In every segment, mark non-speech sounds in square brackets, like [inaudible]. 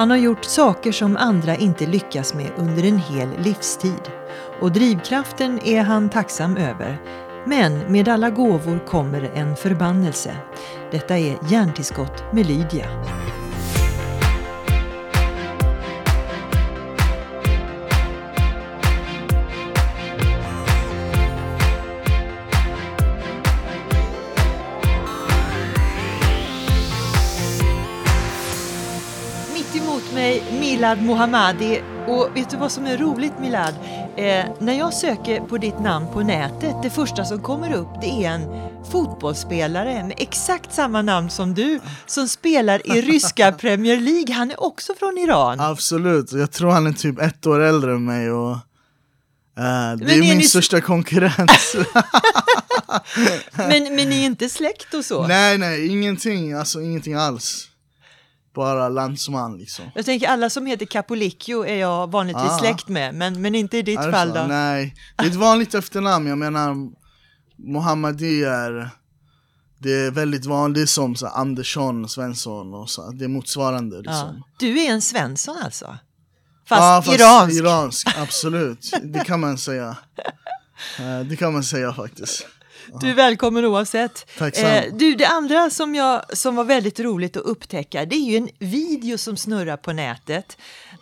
Han har gjort saker som andra inte lyckas med under en hel livstid. Och drivkraften är han tacksam över. Men med alla gåvor kommer en förbannelse. Detta är Hjärntillskott med Lydia. Milad Mohammadi. Och vet du vad som är roligt Milad? Eh, när jag söker på ditt namn på nätet, det första som kommer upp det är en fotbollsspelare med exakt samma namn som du som spelar i [laughs] ryska Premier League. Han är också från Iran. Absolut, jag tror han är typ ett år äldre än mig och eh, det Men är är min ni- största konkurrent. [laughs] Men, men ni är inte släkt och så? nej nej, ingenting, alltså ingenting alls. Bara landsman liksom. Jag tänker alla som heter Capolicchio är jag vanligtvis Ah. släkt med, men, men inte i ditt fall så? då? Nej, det är ett vanligt efternamn, jag menar Mohammadi är det är väldigt vanligt som så, Andersson, Svensson och så, det är motsvarande liksom. Ja. Du är en Svensson alltså? Fast, Ja, fast iransk? iransk, absolut. Det kan man säga. [laughs] Eh, Det kan man säga faktiskt. Du är välkommen oavsett. Eh, Tacksam. du, det andra som, jag, som var väldigt roligt att upptäcka det är ju en video som snurrar på nätet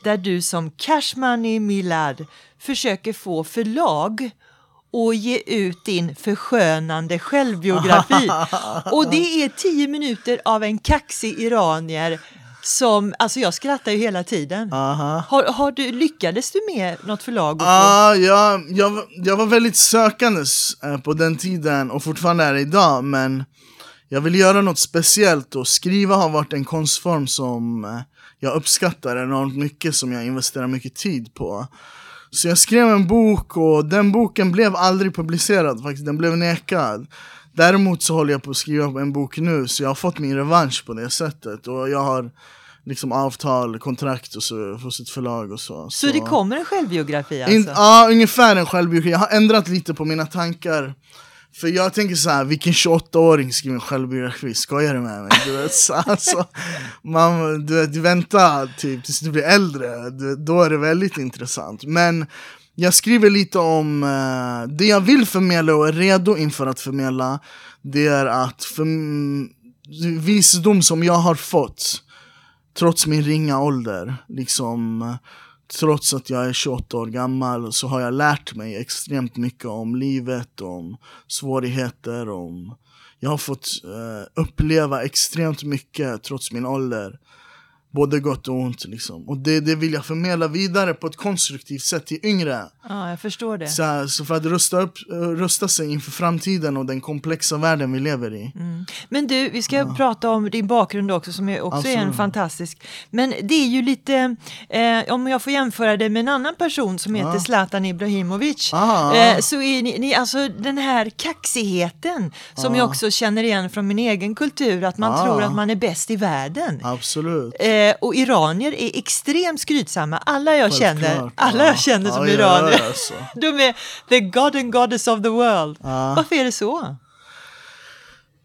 där du som Cashmoney Milad försöker få förlag och ge ut din förskönande självbiografi. [laughs] och det är tio minuter av en kaxig iranier som, alltså jag skrattar ju hela tiden. Aha. Har, har du, lyckades du med något förlag? få- Ja, jag, jag, var- väldigt sökandes eh, på den tiden och fortfarande är det idag men jag vill göra något speciellt och skriva har varit en konstform som eh, jag uppskattar enormt mycket som jag investerar mycket tid på. Så jag skrev en bok och den boken blev aldrig publicerad faktiskt, den blev nekad. Däremot så håller jag på att skriva en bok nu så jag har fått min revansch på det sättet och jag har liksom avtal, kontrakt och så hos ett förlag och så. Så det kommer en självbiografi alltså? In, ja, ungefär en självbiografi. Jag har ändrat lite på mina tankar. För jag tänker så här, vilken 28-åring skriver en självbiografi? Skojar du med mig? Du vet, så, [laughs] alltså, man, du, vet, du väntar typ tills du blir äldre, du, då är det väldigt intressant. Men jag skriver lite om eh, det jag vill förmedla och är redo inför att förmedla. Det är att för, visdom som jag har fått trots min ringa ålder, liksom trots att jag är 28 år gammal så har jag lärt mig extremt mycket om livet, om svårigheter, om jag har fått eh, uppleva extremt mycket trots min ålder. Både gott och ont liksom. Och det, det vill jag förmedla vidare på ett konstruktivt sätt till yngre. Ja, jag förstår det. Så, här, så för att rusta, upp, eh, rusta sig inför framtiden och den komplexa världen vi lever i. Men du, vi ska prata om din bakgrund också som är också är en Absolut. fantastisk. Men det är ju lite, eh, om jag får jämföra det med en annan person som heter Zlatan Ibrahimovic. Ah. Eh, så är ni, ni, alltså den här kaxigheten som jag också känner igen från min egen kultur, att man Ah. tror att man är bäst i världen. Absolut. Eh, och iranier är extremt skrytsamma. Alla jag känner, Självklart. alla Ja. jag känner som Ja, iranier, ja, alltså. [laughs] de är the god and goddess of the world. Varför är det så?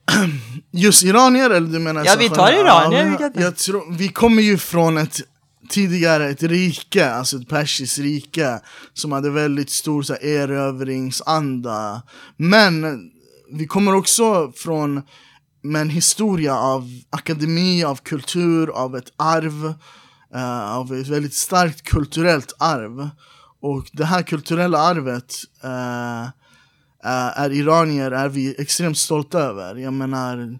[clears throat] Just iranier eller du menar Ja, vi tar generellt? iranier, Ja, vi jag tror, vi kommer ju från ett tidigare ett rike, alltså ett persiskt rike som hade väldigt stor så här, erövringsanda. Men vi kommer också från med en historia av akademi, av kultur, av ett arv, eh, av ett väldigt starkt kulturellt arv. Och det här kulturella arvet eh, eh är iranier är vi extremt stolta över. Jag menar,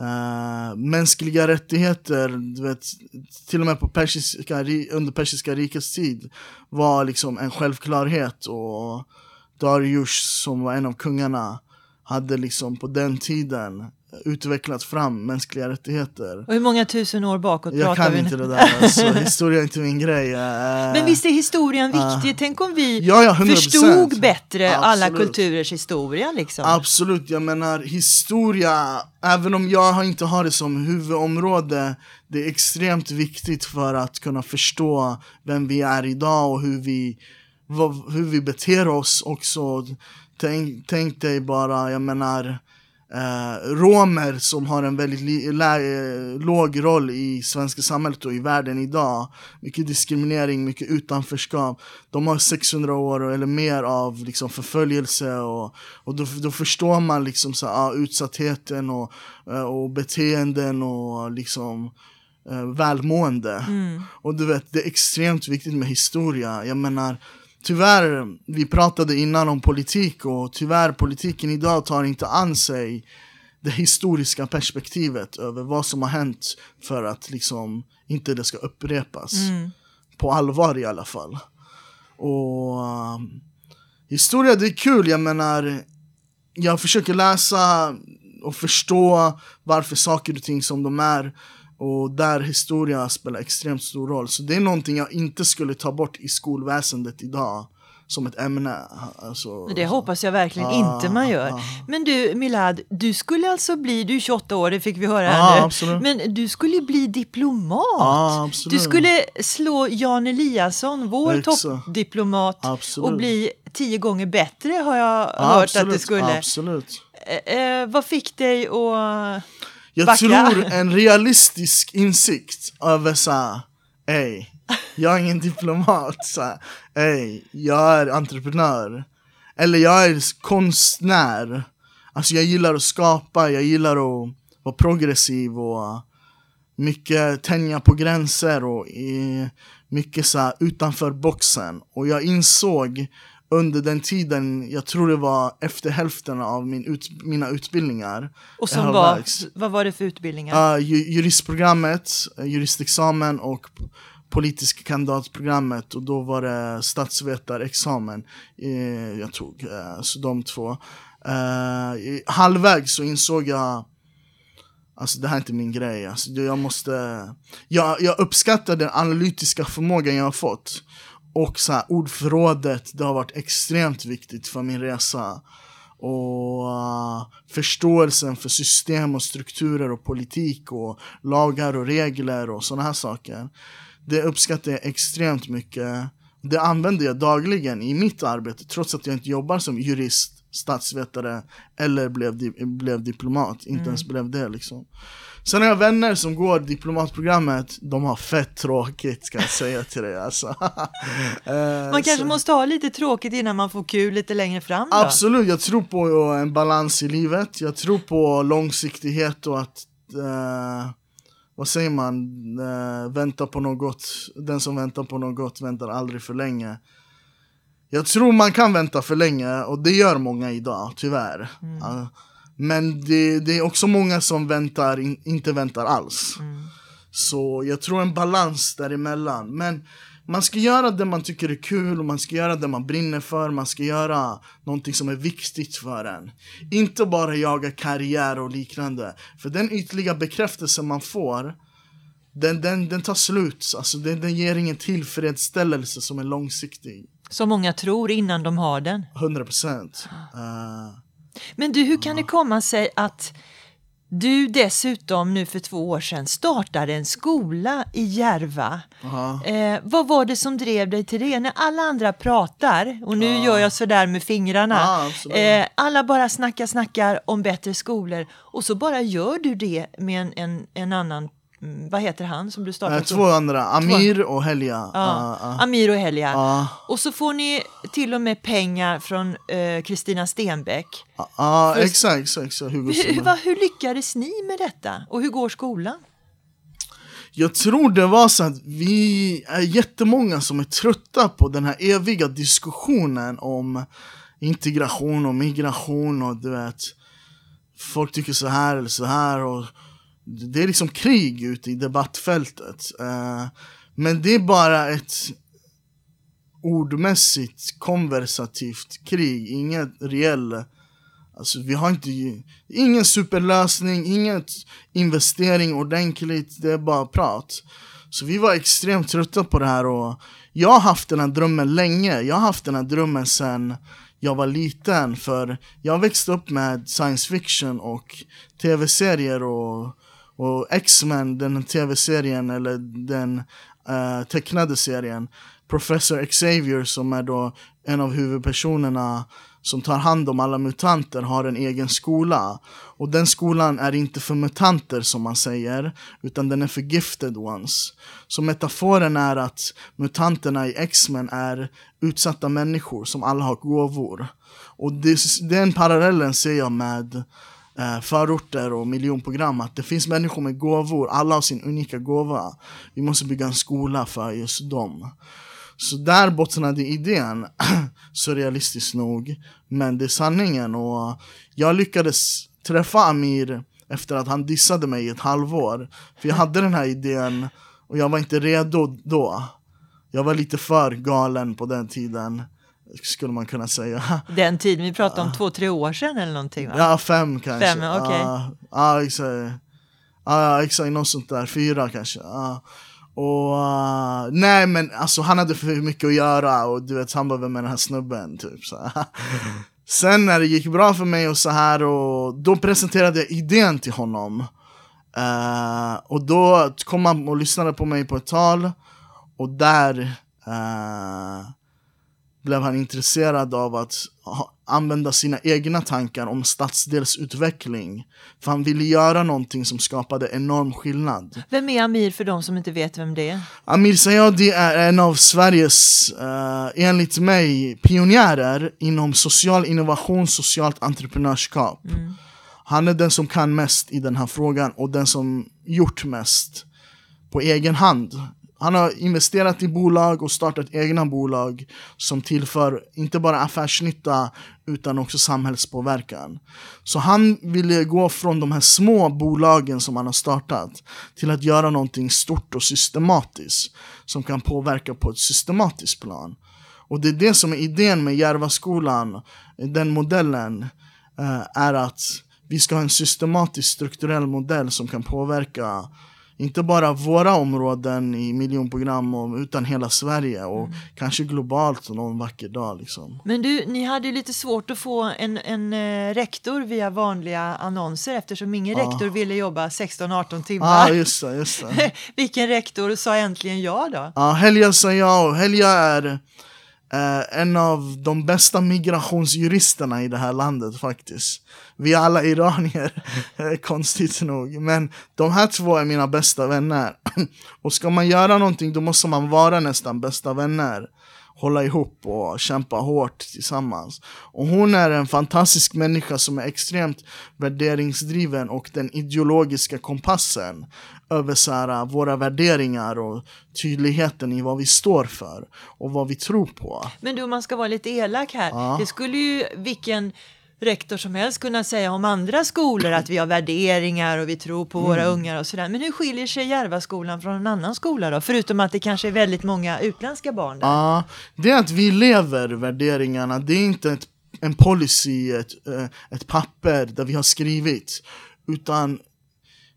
Uh, mänskliga rättigheter, du vet, till och med på persiska, under persiska rikets tid var liksom en självklarhet. Och Darius som var en av kungarna hade liksom på den tiden utvecklat fram mänskliga rättigheter. Och hur många tusen år bakåt Jag pratar kan vi inte nu? det där, alltså, [laughs] historia är inte min grej. eh. Men visst är historien viktig? Tänk om vi Ja, ja, 100%. förstod bättre alla Absolut. kulturers historia liksom. Absolut, jag menar historia, även om jag inte har det som huvudområde, det är extremt viktigt för att kunna förstå vem vi är idag och hur vi, vad, hur vi beter oss också. Tänk, tänk dig bara, jag menar, eh, romer som har en väldigt lä- låg roll i svenska samhället och i världen idag. Mycket diskriminering, mycket utanförskap. De har 600 år eller mer av liksom, förföljelse och, och då, då förstår man liksom så, ah, utsattheten och, eh, och beteenden och liksom eh, välmående. Och du vet, det är extremt viktigt med historia. Jag menar, tyvärr, vi pratade innan om politik och tyvärr politiken idag tar inte an sig det historiska perspektivet över vad som har hänt för att liksom inte det ska upprepas. På allvar i alla fall. Och um, historia det är kul, jag menar jag försöker läsa och förstå varför saker och ting som de är och där historia spelar extremt stor roll. Så det är någonting jag inte skulle ta bort i skolväsendet idag som ett ämne. Alltså, Det hoppas jag verkligen Ah, inte man gör. ah. Men du Milad, du skulle alltså bli, du är 28 år, det fick vi höra Ja, här nu. absolut. Men du skulle bli diplomat. Absolut. Du skulle slå Jan Eliasson, vår toppdiplomat, och bli tio gånger bättre har jag Ja, hört absolut, att det skulle. Absolut. Eh, eh, vad fick dig att... Jag Backa. tror en realistisk insikt över såhär, ey, jag är ingen diplomat, såhär, ey, jag är entreprenör. Eller jag är konstnär. Alltså jag gillar att skapa, jag gillar att vara progressiv och mycket tänja på gränser och mycket så utanför boxen. Och jag insåg under den tiden, jag tror det var efter hälften av min ut, mina utbildningar Och som var, vad var det för utbildningar? Uh, ju, juristprogrammet, uh, juristexamen och politisk kandidatprogrammet och då var det statsvetarexamen eh, jag tog. eh, så de två. Uh, halvvägs så insåg jag Alltså det här är inte min grej, alltså, jag måste jag, jag uppskattar den analytiska förmågan jag har fått Och så här, ordförrådet, det har varit extremt viktigt för min resa och uh, förståelsen för system och strukturer och politik och lagar och regler och sådana här saker. Det uppskattar jag extremt mycket. Det använder jag dagligen i mitt arbete trots att jag inte jobbar som jurist, statsvetare eller blev, di- blev diplomat. Inte ens blev det liksom. Sen har jag vänner som går diplomatprogrammet, de har fett tråkigt ska jag säga till dig alltså. [laughs] Eh, Man kanske så- måste ha lite tråkigt innan man får kul lite längre fram då? Absolut, jag tror på en balans i livet. Jag tror på långsiktighet och att, eh, vad säger man, eh, vänta på något. Den som väntar på något väntar aldrig för länge. Jag tror man kan vänta för länge och det gör många idag, tyvärr. Ja. Men det, det är också många som väntar, in, inte väntar alls. Så jag tror en balans däremellan. Men man ska göra det man tycker är kul, och man ska göra det man brinner för, man ska göra någonting som är viktigt för en. Inte bara jaga karriär och liknande. För den ytliga bekräftelsen man får, den, den, den tar slut. Alltså den, den ger ingen tillfredsställelse som är långsiktig. Som många tror innan de har den. 100 procent. Uh, Men du, hur kan det komma sig att du dessutom nu för två år sedan startade en skola i Järva? Eh, vad var det som drev dig till det? När alla andra pratar, och nu gör jag sådär med fingrarna, absolut. eh, alla bara snackar, snackar om bättre skolor och så bara gör du det med en, en, en annan, vad heter han som du startade? två andra, Amir och Helja. Ja, Ah, ah. Amir och Helja. Ah. Och så får ni till och med pengar från eh, Kristina Stenbeck. Ja, exakt, exakt, Hur, vad, hur lyckades ni med detta? Och hur går skolan? Jag tror det var så att vi är jättemånga som är trötta på den här eviga diskussionen om integration och migration och du vet Folk tycker så här eller så här och det är liksom krig ute i debattfältet. Uh, Men det är bara ett ordmässigt konversativt krig, inget reell Alltså vi har inte, ingen superlösning, ingen investering ordentligt, det är bara prat. Så vi var extremt trötta på det här och jag har haft den här drömmen länge. Jag har haft den här drömmen sen jag var liten för jag växte upp med science fiction och tv-serier och, och X-Men, den tv-serien eller den uh, tecknade serien. Professor Xavier som är då en av huvudpersonerna som tar hand om alla mutanter har en egen skola. Och den skolan är inte för mutanter som man säger, utan den är för gifted ones. Så metaforen är att mutanterna i X-Men är utsatta människor som alla har gåvor. Och det, den parallellen ser jag med Eh, förorter och miljonprogram, att det finns människor med gåvor, alla har sin unika gåva. Vi måste bygga en skola för just dem. Så där bottnade idén, [clears throat] surrealistiskt nog. Men det är sanningen och jag lyckades träffa Amir efter att han dissade mig i ett halvår. För jag hade den här idén och jag var inte redo då. Jag var lite för galen på den tiden skulle man kunna säga. [laughs] Den tiden, vi pratade om två, tre år sedan eller någonting va? Ja, fem kanske. Fem, okej. Okay. Ja, ja, exakt. Ja, exakt, något sånt där. Fyra kanske. Och uh, nej men alltså han hade för mycket att göra och du vet han var med den här snubben typ så. [laughs] Sen när det gick bra för mig och så här och då presenterade jag idén till honom. Uh, och då kom han och lyssnade på mig på ett tal och där uh, blev han intresserad av att använda sina egna tankar om stadsdelsutveckling. För han ville göra någonting som skapade enorm skillnad. Vem är Amir för de som inte vet vem det är? Amir Sayadi är en av Sveriges, uh, enligt mig, pionjärer inom social innovation, socialt entreprenörskap. Mm. Han är den som kan mest i den här frågan och den som gjort mest på egen hand han har investerat i bolag och startat egna bolag som tillför inte bara affärsnytta utan också samhällspåverkan. Så han ville gå från de här små bolagen som han har startat till att göra någonting stort och systematiskt som kan påverka på ett systematiskt plan. Och det är det som är idén med Järvaskolan, den modellen, eh, är att vi ska ha en systematisk strukturell modell som kan påverka inte bara våra områden i miljonprogram utan hela Sverige och mm. kanske globalt någon vacker dag. Liksom. Men du, ni hade ju lite svårt att få en, en uh, rektor via vanliga annonser eftersom ingen ah. rektor ville jobba 16-18 timmar. Ja, ah, just det. Just det. [laughs] Vilken rektor sa äntligen ja då? Ja, ah, Helja sa ja och Helja är Eh, en av de bästa migrationsjuristerna i det här landet faktiskt. Vi är alla iranier, [laughs] eh, konstigt nog. Men de här två är mina bästa vänner. [clears throat] och ska man göra någonting då måste man vara nästan bästa vänner hålla ihop och kämpa hårt tillsammans. Och hon är en fantastisk människa som är extremt värderingsdriven och den ideologiska kompassen över så här, våra värderingar och tydligheten i vad vi står för och vad vi tror på. Men du, om man ska vara lite elak här, ja. det skulle ju vilken rektor som helst kunna säga om andra skolor att vi har värderingar och vi tror på våra mm. ungar och sådär. Men hur skiljer sig Järvaskolan från en annan skola då? Förutom att det kanske är väldigt många utländska barn där. Ja, det är att vi lever värderingarna. Det är inte ett, en policy, ett, eh, ett papper där vi har skrivit. Utan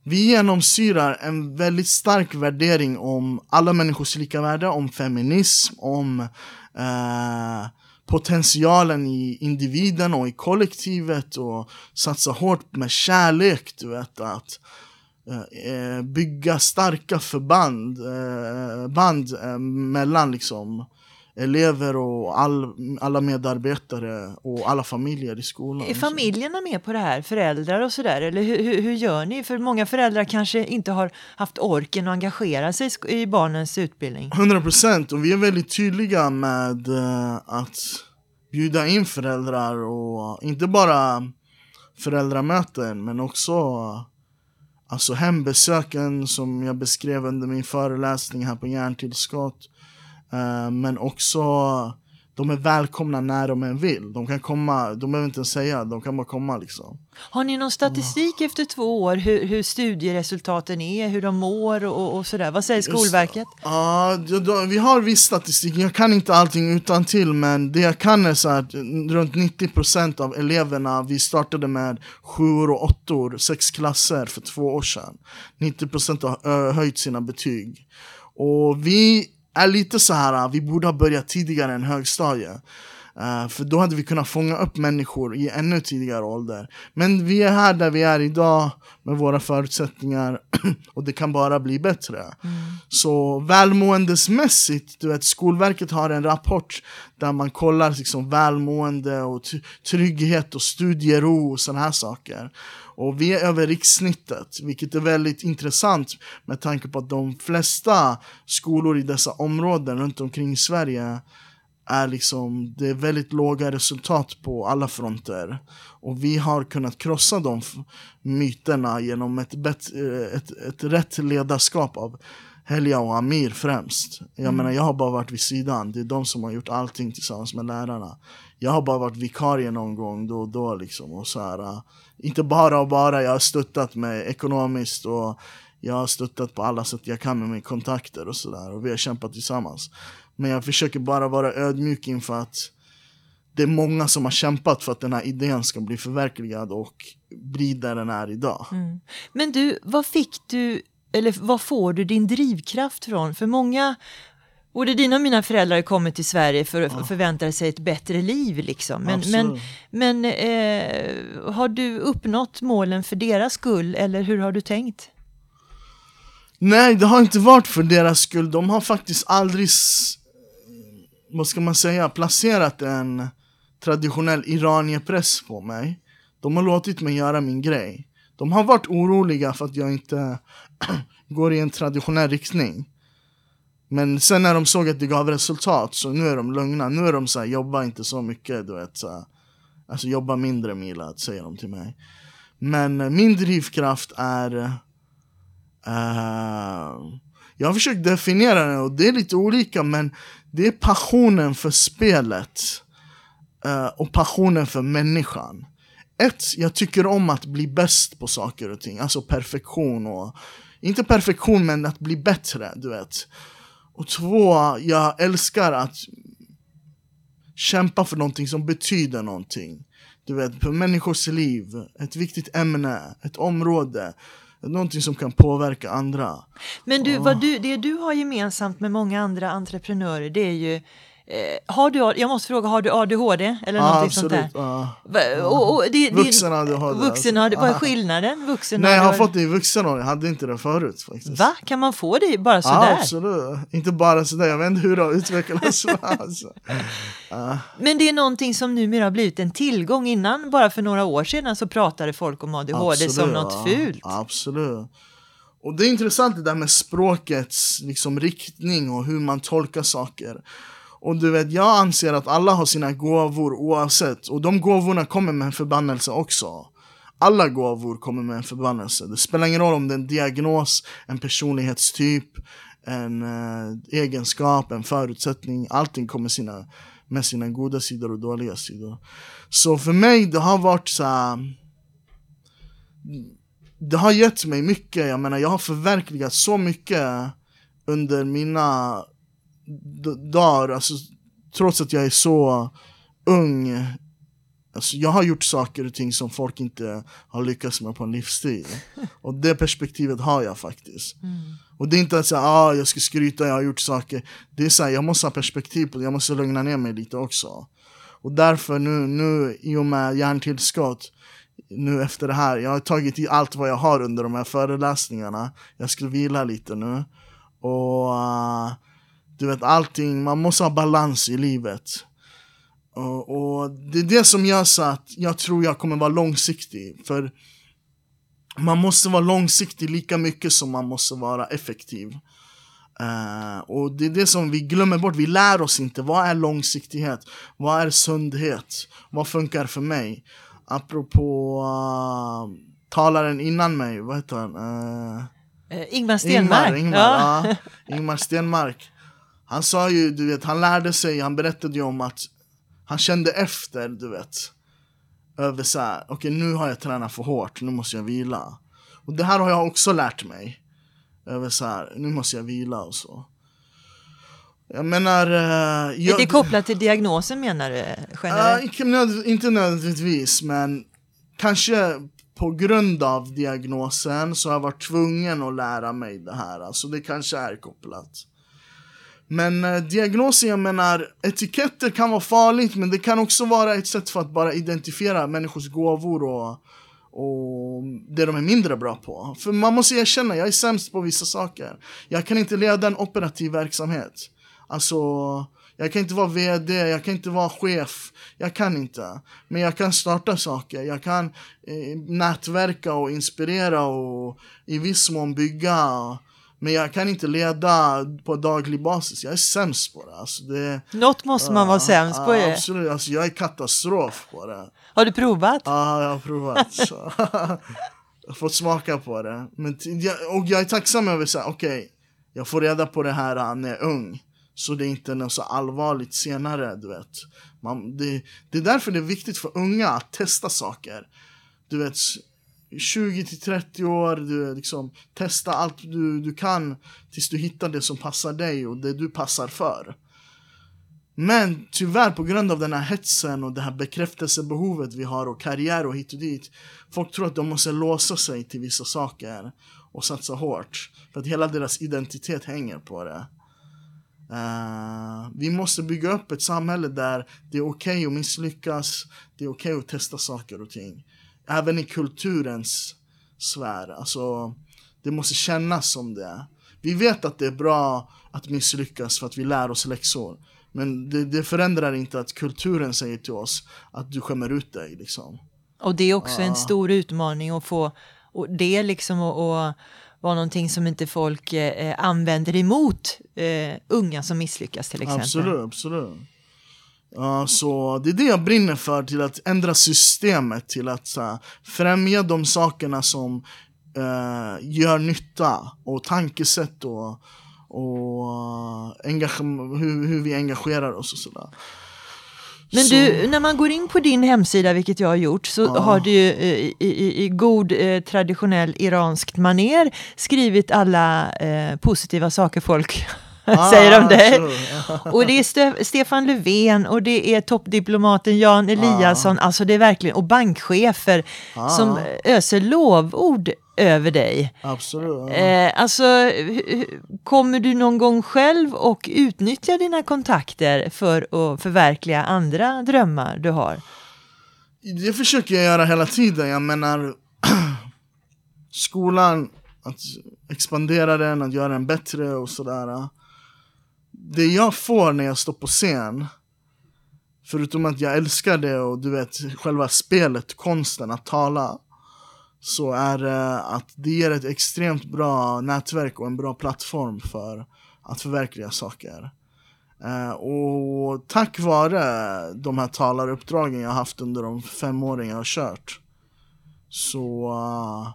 vi genomsyrar en väldigt stark värdering om alla människors lika värde, om feminism, om eh, potentialen i individen och i kollektivet och satsa hårt med kärlek, du vet att eh, eh bygga starka förband, eh, band eh, mellan liksom elever och all, alla medarbetare och alla familjer i skolan. Är familjerna med på det här? Föräldrar och sådär? Eller hur, hur, hur, gör ni? För många föräldrar kanske inte har haft orken att engagera sig i barnens utbildning. 100 procent och vi är väldigt tydliga med uh, att bjuda in föräldrar och inte bara föräldramöten men också alltså hembesöken som jag beskrev under min föreläsning här på Hjärntillskott Eh, men också, de är välkomna när de än vill. De kan komma, de behöver inte ens säga, de kan bara komma liksom. Har ni någon statistik mm. efter två år hur, hur studieresultaten är, hur de mår och, och sådär? Vad säger Skolverket? Ja, uh, vi har viss statistik. Jag kan inte allting utan till men det jag kan är så att runt 90% av eleverna, vi startade med sjuor och åttor, sex klasser för två år sedan. 90% har höjt sina betyg. Och vi är lite så här, vi borde ha börjat tidigare än högstadiet. Uh, för då hade vi kunnat fånga upp människor i ännu tidigare ålder. Men vi är här där vi är idag med våra förutsättningar [clears throat] och det kan bara bli bättre. Mm. Så välmåendesmässigt, du vet Skolverket har en rapport där man kollar liksom välmående och trygghet och studiero och sådana här saker. Och vi är över rikssnittet, vilket är väldigt intressant med tanke på att de flesta skolor i dessa områden runt omkring Sverige är liksom, det är väldigt låga resultat på alla fronter. Och vi har kunnat krossa de myterna genom ett, bet, ett, ett rätt ledarskap av Helja och Amir främst. Jag mm. menar, jag har bara varit vid sidan. Det är de som har gjort allting tillsammans med lärarna. Jag har bara varit vikarie någon gång då och då liksom. Och så här, uh, inte bara och bara, jag har stöttat mig ekonomiskt och jag har stöttat på alla sätt jag kan med mina kontakter och sådär. Och vi har kämpat tillsammans. Men jag försöker bara vara ödmjuk inför att det är många som har kämpat för att den här idén ska bli förverkligad och bli där den är idag. Mm. Men du, vad fick du, eller vad får du din drivkraft från? För många, både dina och mina föräldrar har kommit till Sverige för att ja. förvänta sig ett bättre liv. Liksom. Men, men, men eh, har du uppnått målen för deras skull eller hur har du tänkt? Nej, det har inte varit för deras skull. De har faktiskt aldrig vad ska man säga, placerat en traditionell iranierpress på mig. De har låtit mig göra min grej. De har varit oroliga för att jag inte [clears throat] går i en traditionell riktning. Men sen när de såg att det gav resultat så nu är de lugna. Nu är de så här, jobba inte så mycket, du vet. Så här. Alltså jobba mindre Mila, säger de till mig. Men eh, min drivkraft är... Uh, jag har försökt definiera den och det är lite olika men det är passionen för spelet uh, och passionen för människan. Ett, jag tycker om att bli bäst på saker och ting, alltså perfektion och inte perfektion men att bli bättre, du vet. Och två, jag älskar att kämpa för någonting som betyder någonting. Du vet, för människors liv, ett viktigt ämne, ett område någonting som kan påverka andra. Men du, vad du, det du har gemensamt med många andra entreprenörer det är ju Eh, har du, jag måste fråga, har du ADHD? Eller ah, någonting absolut, sånt där? Ah, och, och, det, vuxen ADHD. Vuxen ADHD. Vad är skillnaden? Vuxen Nej, jag har fått det i vuxen ålder, jag hade inte det förut faktiskt. Va? Kan man få det bara sådär? Ja, absolut. Inte bara sådär, jag vet inte hur det har utvecklats. [laughs] alltså. ah. Men det är någonting som numera har blivit en tillgång. Innan, bara för några år sedan, så pratade folk om ADHD absolut, som något ja, fult. Absolut. Och det är intressant det där med språkets liksom, riktning och hur man tolkar saker. Och du vet, jag anser att alla har sina gåvor oavsett. Och de gåvorna kommer med en förbannelse också. Alla gåvor kommer med en förbannelse. Det spelar ingen roll om det är en diagnos, en personlighetstyp, en eh, egenskap, en förutsättning. Allting kommer sina, med sina goda sidor och dåliga sidor. Så för mig, det har varit så här, Det har gett mig mycket. Jag menar, jag har förverkligat så mycket under mina dagar, alltså, trots att jag är så ung, alltså, jag har gjort saker och ting som folk inte har lyckats med på en livstid. [laughs] Och det perspektivet har jag faktiskt. Mm. Och det är inte att säga ah, jag ska skryta, jag har gjort saker. Det är så här, jag måste ha perspektiv på det, jag måste lugna ner mig lite också. Och därför nu, nu i och med hjärntillskott, nu efter det här, jag har tagit i allt vad jag har under de här föreläsningarna. Jag skulle vila lite nu. Och uh, du vet allting, man måste ha balans i livet. Och, och, det är det som gör så att jag tror jag kommer vara långsiktig. För man måste vara långsiktig lika mycket som man måste vara effektiv. Uh, och det är det som vi glömmer bort, vi lär oss inte. Vad är långsiktighet? Vad är sundhet? Vad funkar för mig? Apropå uh, talaren innan mig, vad heter han? Uh, Ingmar Stenmark. Ingmar, Ingmar, ja. Ingmar Stenmark. Han sa ju, du vet, han lärde sig, han berättade ju om att han kände efter, du vet. Över så här, okej okay, nu har jag tränat för hårt, nu måste jag vila. Och det här har jag också lärt mig. Över så här, nu måste jag vila och så. Jag menar... Uh, jag, är det kopplat till diagnosen menar du? Generellt? Uh, inte nödvändigtvis, men kanske på grund av diagnosen så har jag varit tvungen att lära mig det här. Alltså det kanske är kopplat. Men eh, diagnoser, jag menar, etiketter kan vara farligt men det kan också vara ett sätt för att bara identifiera människors gåvor och, och det de är mindre bra på. För man måste erkänna, jag är sämst på vissa saker. Jag kan inte leda en operativ verksamhet. Alltså, jag kan inte vara VD, jag kan inte vara chef. Jag kan inte. Men jag kan starta saker. Jag kan eh, nätverka och inspirera och i viss mån bygga. Men jag kan inte leda på daglig basis. Jag är sämst på det. Alltså det Något måste man vara sämst på. Ju. absolut. Alltså jag är katastrof på det. Har du provat? Ja, jag har provat. [laughs] Jag har fått smaka på det. Men jag, och jag är tacksam över att okej, jag får reda på det här när jag är ung. Så det är inte något så allvarligt senare, du vet. Man, det, det är därför det är viktigt för unga att testa saker. Du vet, 20 till 30 år, du liksom testa allt du, du kan tills du hittar det som passar dig och det du passar för. Men tyvärr på grund av den här hetsen och det här bekräftelsebehovet vi har och karriär och hit och dit. Folk tror att de måste låsa sig till vissa saker och satsa hårt. För att hela deras identitet hänger på det. Uh, vi måste bygga upp ett samhälle där det är okej okay att misslyckas, det är okej okay att testa saker och ting. Även i kulturens sfär. Alltså, det måste kännas som det. Vi vet att det är bra att misslyckas för att vi lär oss läxor. Men det, det förändrar inte att kulturen säger till oss att du skämmer ut dig. Liksom. Och det är också en stor utmaning att få och det liksom att och vara någonting som inte folk eh, använder emot eh, unga som misslyckas till exempel. Absolut, absolut. Ja, så det är det jag brinner för, till att ändra systemet, till att här, främja de sakerna som eh, gör nytta och tankesätt och, och engagem- hur, hur vi engagerar oss och sådär. Men Så- du, när man går in på din hemsida, vilket jag har gjort, så har du eh, i, i, i god eh, traditionell iranskt maner skrivit alla eh, positiva saker folk [laughs] säger om dig. absolut. Och det är Ste- Stefan Löfven och det är toppdiplomaten Jan Eliasson, alltså det är verkligen, och bankchefer som öser lovord över dig. Absolut. Eh, alltså, kommer du någon gång själv och utnyttja dina kontakter för att förverkliga andra drömmar du har? Det försöker jag göra hela tiden. Jag menar, [clears throat] skolan, att expandera den, att göra den bättre och sådär. Det jag får när jag står på scen, förutom att jag älskar det och du vet, själva spelet, konsten att tala, så är det att det ger ett extremt bra nätverk och en bra plattform för att förverkliga saker. Eh, och tack vare de här talaruppdragen jag haft under de fem åren jag har kört så eh,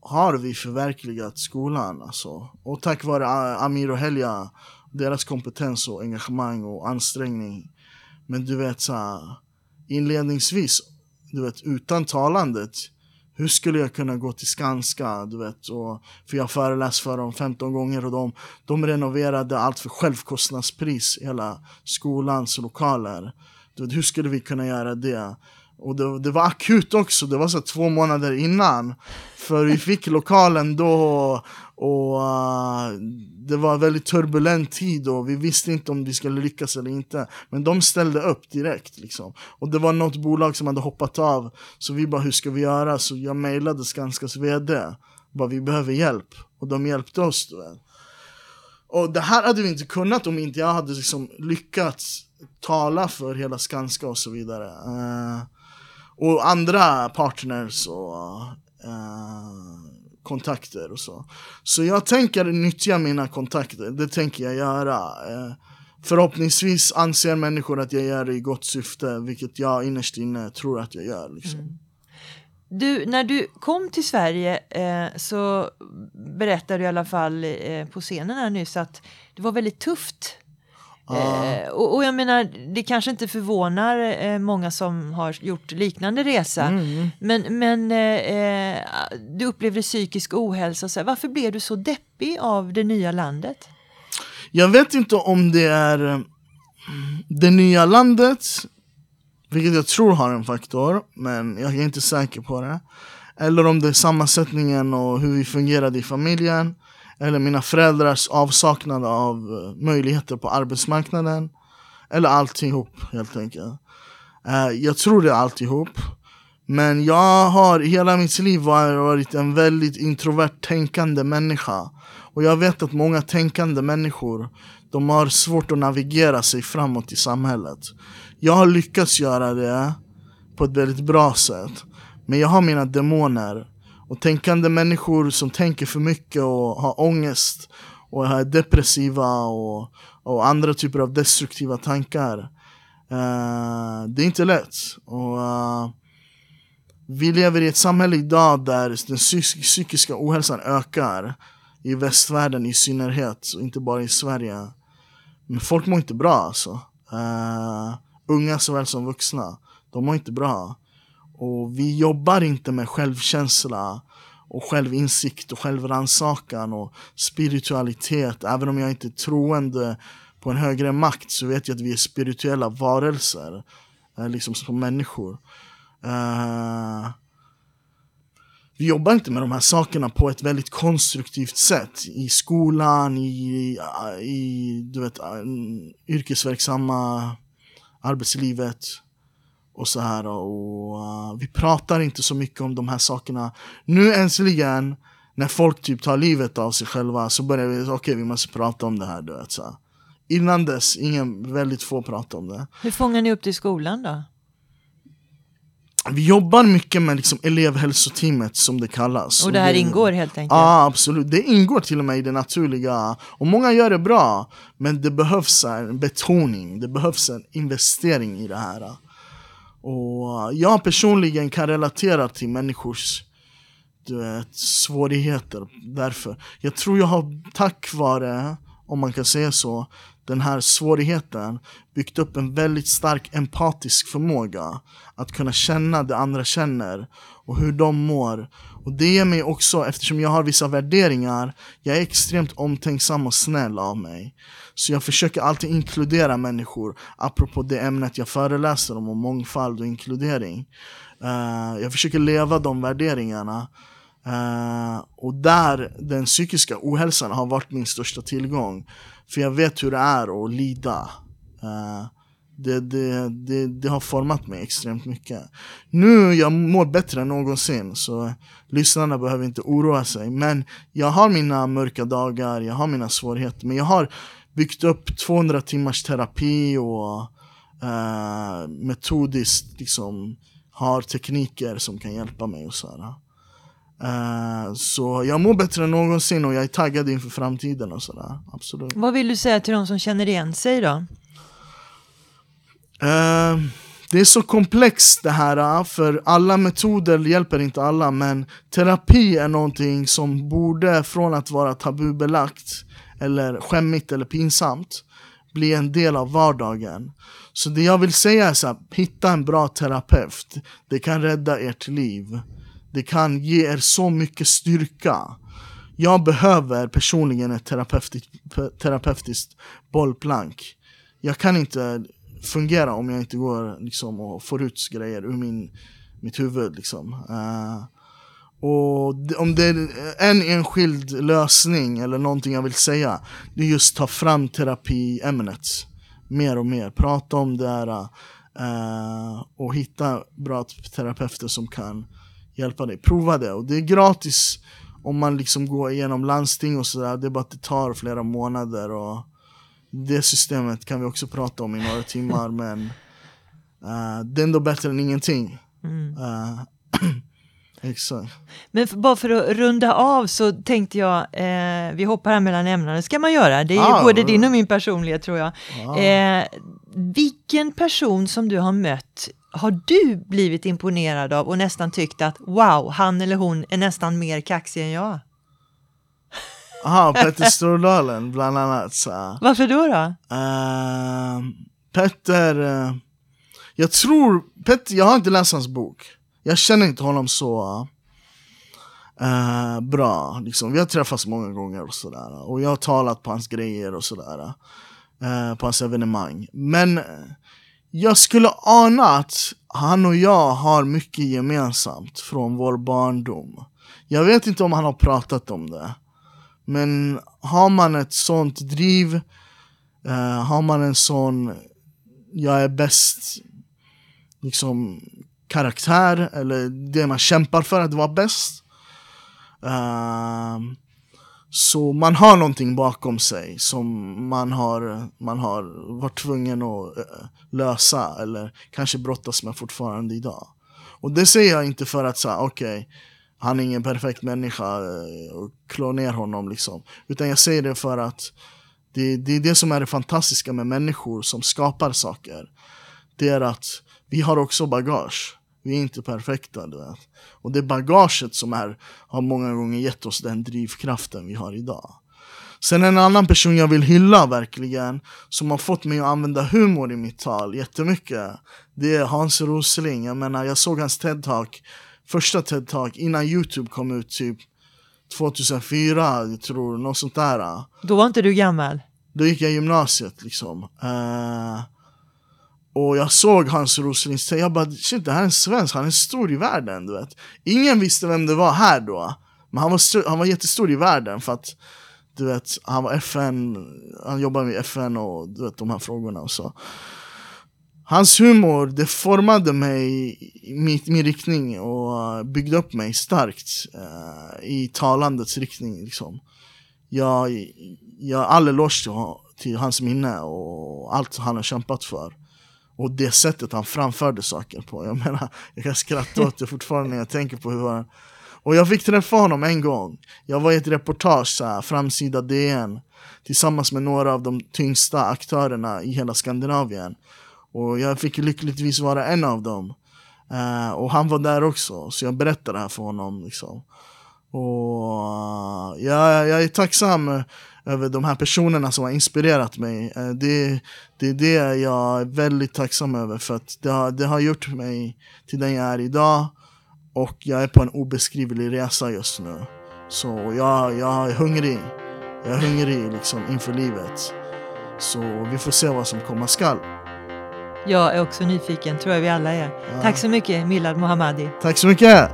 har vi förverkligat skolan. Alltså. Och tack vare Amir och Helja, deras kompetens och engagemang och ansträngning. Men du vet, så här, inledningsvis, du vet, utan talandet hur skulle jag kunna gå till Skanska, du vet, och, för jag föreläst för dem 15 gånger och de, de renoverade allt för självkostnadspris, hela skolans lokaler. Du vet, hur skulle vi kunna göra det? Och det, det var akut också, det var så två månader innan. För vi fick lokalen då och uh, det var en väldigt turbulent tid och vi visste inte om vi skulle lyckas eller inte. Men de ställde upp direkt liksom. Och det var något bolag som hade hoppat av. Så vi bara, hur ska vi göra? Så jag mejlade Skanskas VD. Bara, vi behöver hjälp. Och de hjälpte oss. Du vet. Och det här hade vi inte kunnat om inte jag hade liksom lyckats tala för hela Skanska och så vidare. Uh, och andra partners och eh, kontakter och så. Så jag tänker nyttja mina kontakter, det tänker jag göra. Eh, förhoppningsvis anser människor att jag gör det i gott syfte, vilket jag innerst inne tror att jag gör. Liksom. Mm. Du, när du kom till Sverige eh, så berättade du i alla fall eh, på scenen här nyss att det var väldigt tufft. Eh, och, och jag menar, det kanske inte förvånar eh, många som har gjort liknande resa. Men, men eh, eh, du upplevde psykisk ohälsa. Så här, varför blev du så deppig av det nya landet? Jag vet inte om det är eh, det nya landet, vilket jag tror har en faktor, men jag är inte säker på det. Eller om det är sammansättningen och hur vi fungerade i familjen eller mina föräldrars avsaknad av eh, möjligheter på arbetsmarknaden. Eller alltihop helt enkelt. Uh, jag tror det är alltihop. Men jag har hela mitt liv varit en väldigt introvert tänkande människa. Och jag vet att många tänkande människor, de har svårt att navigera sig framåt i samhället. Jag har lyckats göra det på ett väldigt bra sätt. Men jag har mina demoner. Och tänkande människor som tänker för mycket och har ångest och är depressiva och, och andra typer av destruktiva tankar. Uh, det är inte lätt. Och, uh, vi lever i ett samhälle idag där den psykiska ohälsan ökar. I västvärlden i synnerhet, och inte bara i Sverige. Men folk mår inte bra alltså. Uh, unga såväl som vuxna. De mår inte bra. Och vi jobbar inte med självkänsla och självinsikt och självrannsakan och spiritualitet. Även om jag inte är troende på en högre makt så vet jag att vi är spirituella varelser. Eh, liksom som människor. Uh, vi jobbar inte med de här sakerna på ett väldigt konstruktivt sätt i skolan, i, i du vet, eh, yrkesverksamma arbetslivet och så här och uh, vi pratar inte så mycket om de här sakerna. Nu äntligen när folk typ tar livet av sig själva så börjar vi, okej okay, vi måste prata om det här du vet så. Innan dess, ingen, väldigt få pratar om det. Hur fångar ni upp det i skolan då? Vi jobbar mycket med liksom elevhälsoteamet som det kallas. Och det här och det, ingår helt enkelt? Ja absolut, det ingår till och med i det naturliga. Och många gör det bra, men det behövs en betoning, det behövs en investering i det här. Och eh, jag personligen kan relatera till människors du vet, svårigheter därför. Jag tror jag har tack vare, om man kan säga så, den här svårigheten byggt upp en väldigt stark empatisk förmåga att kunna känna det andra känner och hur de mår. Och det ger mig också, eftersom jag har vissa värderingar, jag är extremt omtänksam och snäll av mig. Så jag försöker alltid inkludera människor, apropå det ämnet jag föreläser om, om mångfald och inkludering. Uh, jag försöker leva de värderingarna. Uh, och där den psykiska ohälsan har varit min största tillgång. För jag vet hur det är att lida. Uh, det, det, det, det, har format mig extremt mycket. Nu jag mår bättre än någonsin, så lyssnarna behöver inte oroa sig. Men jag har mina mörka dagar, jag har mina svårigheter. Men jag har byggt upp 200 timmars terapi och eh, metodiskt liksom har tekniker som kan hjälpa mig och sådär. eh, så jag mår bättre än någonsin och jag är taggad inför framtiden och sådär. Absolut. Vad vill du säga till de som känner igen sig då? Uh, det är så komplext det här, äh, för alla metoder hjälper inte alla men terapi är någonting som borde, från att vara tabubelagt eller skämmigt eller pinsamt, bli en del av vardagen. Så det jag vill säga är så här, hitta en bra terapeut. Det kan rädda ert liv. Det kan ge er så mycket styrka. Jag behöver personligen ett terapeutiskt, terapeutiskt bollplank. Jag kan inte fungera om jag inte går liksom, och får ut grejer ur min, mitt huvud. Liksom. Uh, och om det är en enskild lösning eller någonting jag vill säga, det är just ta fram terapiämnet mer och mer. Prata om det här uh, och hitta bra terapeuter som kan hjälpa dig. Prova det. Och det är gratis om man liksom går igenom landsting och sådär. Det är bara att det tar flera månader. och det systemet kan vi också prata om i några timmar. [laughs] men uh, det är ändå bättre än ingenting. Mm. Uh, Exakt. Men bara för att runda av så tänkte jag, eh, vi hoppar här mellan ämnena, det ska man göra, det är ah, både din och min personlighet tror jag. Ah. Eh, vilken person som du har mött har du blivit imponerad av och nästan tyckt att wow, han eller hon är nästan mer kaxig än jag? Jaha, Petter Stordalen bland annat. Så. Varför då? då? Uh, Petter, uh, jag tror, Petter, jag har inte läst hans bok. Jag känner inte honom så uh, bra. Liksom. Vi har träffats många gånger och sådär. Och jag har talat på hans grejer och sådär. på hans evenemang. Men jag skulle ana att han och jag har mycket gemensamt från vår barndom. Jag vet inte om han har pratat om det. Men har man ett sånt driv, uh, har man en sån jag är bäst liksom karaktär eller det man kämpar för att vara bäst. Uh, så man har någonting bakom sig som man har, man har varit tvungen att uh, lösa eller kanske brottas med fortfarande idag. Och det säger jag inte för att säga okej, okay, han är ingen perfekt människa eh, och klå ner honom liksom. Utan jag säger det för att det, det är det som är det fantastiska med människor som skapar saker. Det är att vi har också bagage. Vi är inte perfekta. Du vet. Och det bagaget som är, har många gånger gett oss den drivkraften vi har idag. Sen en annan person jag vill hylla verkligen, som har fått mig att använda humor i mitt tal jättemycket, det är Hans Rosling. Jag menar, jag såg hans TED-talk, första TED-talk innan Youtube kom ut typ 2004, jag tror, något sånt där. Då var inte du gammal? Då gick jag gymnasiet liksom. Uh, och jag såg Hans Roslings jag bara shit det här är en svensk, han är stor i världen du vet Ingen visste vem det var här då Men han var, han var jättestor i världen för att Du vet, han var FN, han jobbade med FN och du vet de här frågorna och så Hans humor, det formade mig i min, min riktning och eh, byggde upp mig starkt uh, i talandets riktning liksom Jag, jag har all eloge till, till hans minne och allt han har kämpat för och det sättet han framförde saker på. Jag menar, jag kan skratta åt det fortfarande när jag tänker på hur han... Och jag fick träffa honom en gång. Jag var i ett reportage, så här, framsida DN, tillsammans med några av de tyngsta aktörerna i hela Skandinavien. Och jag fick lyckligtvis vara en av dem. Uh, och han var där också, så jag berättade det här för honom. Liksom. Och eh, uh, jag, jag är tacksam över de här personerna som har inspirerat mig. Uh, det, det är det jag är väldigt tacksam över för att det har, det har gjort mig till den jag är idag. Och jag är på en obeskrivlig resa just nu. Så jag, jag är hungrig. Jag är hungrig liksom inför livet. Så vi får se vad som komma skall. Jag är också nyfiken, tror jag vi alla är. Ja. Tack så mycket Milad Mohammadi. Tack så mycket.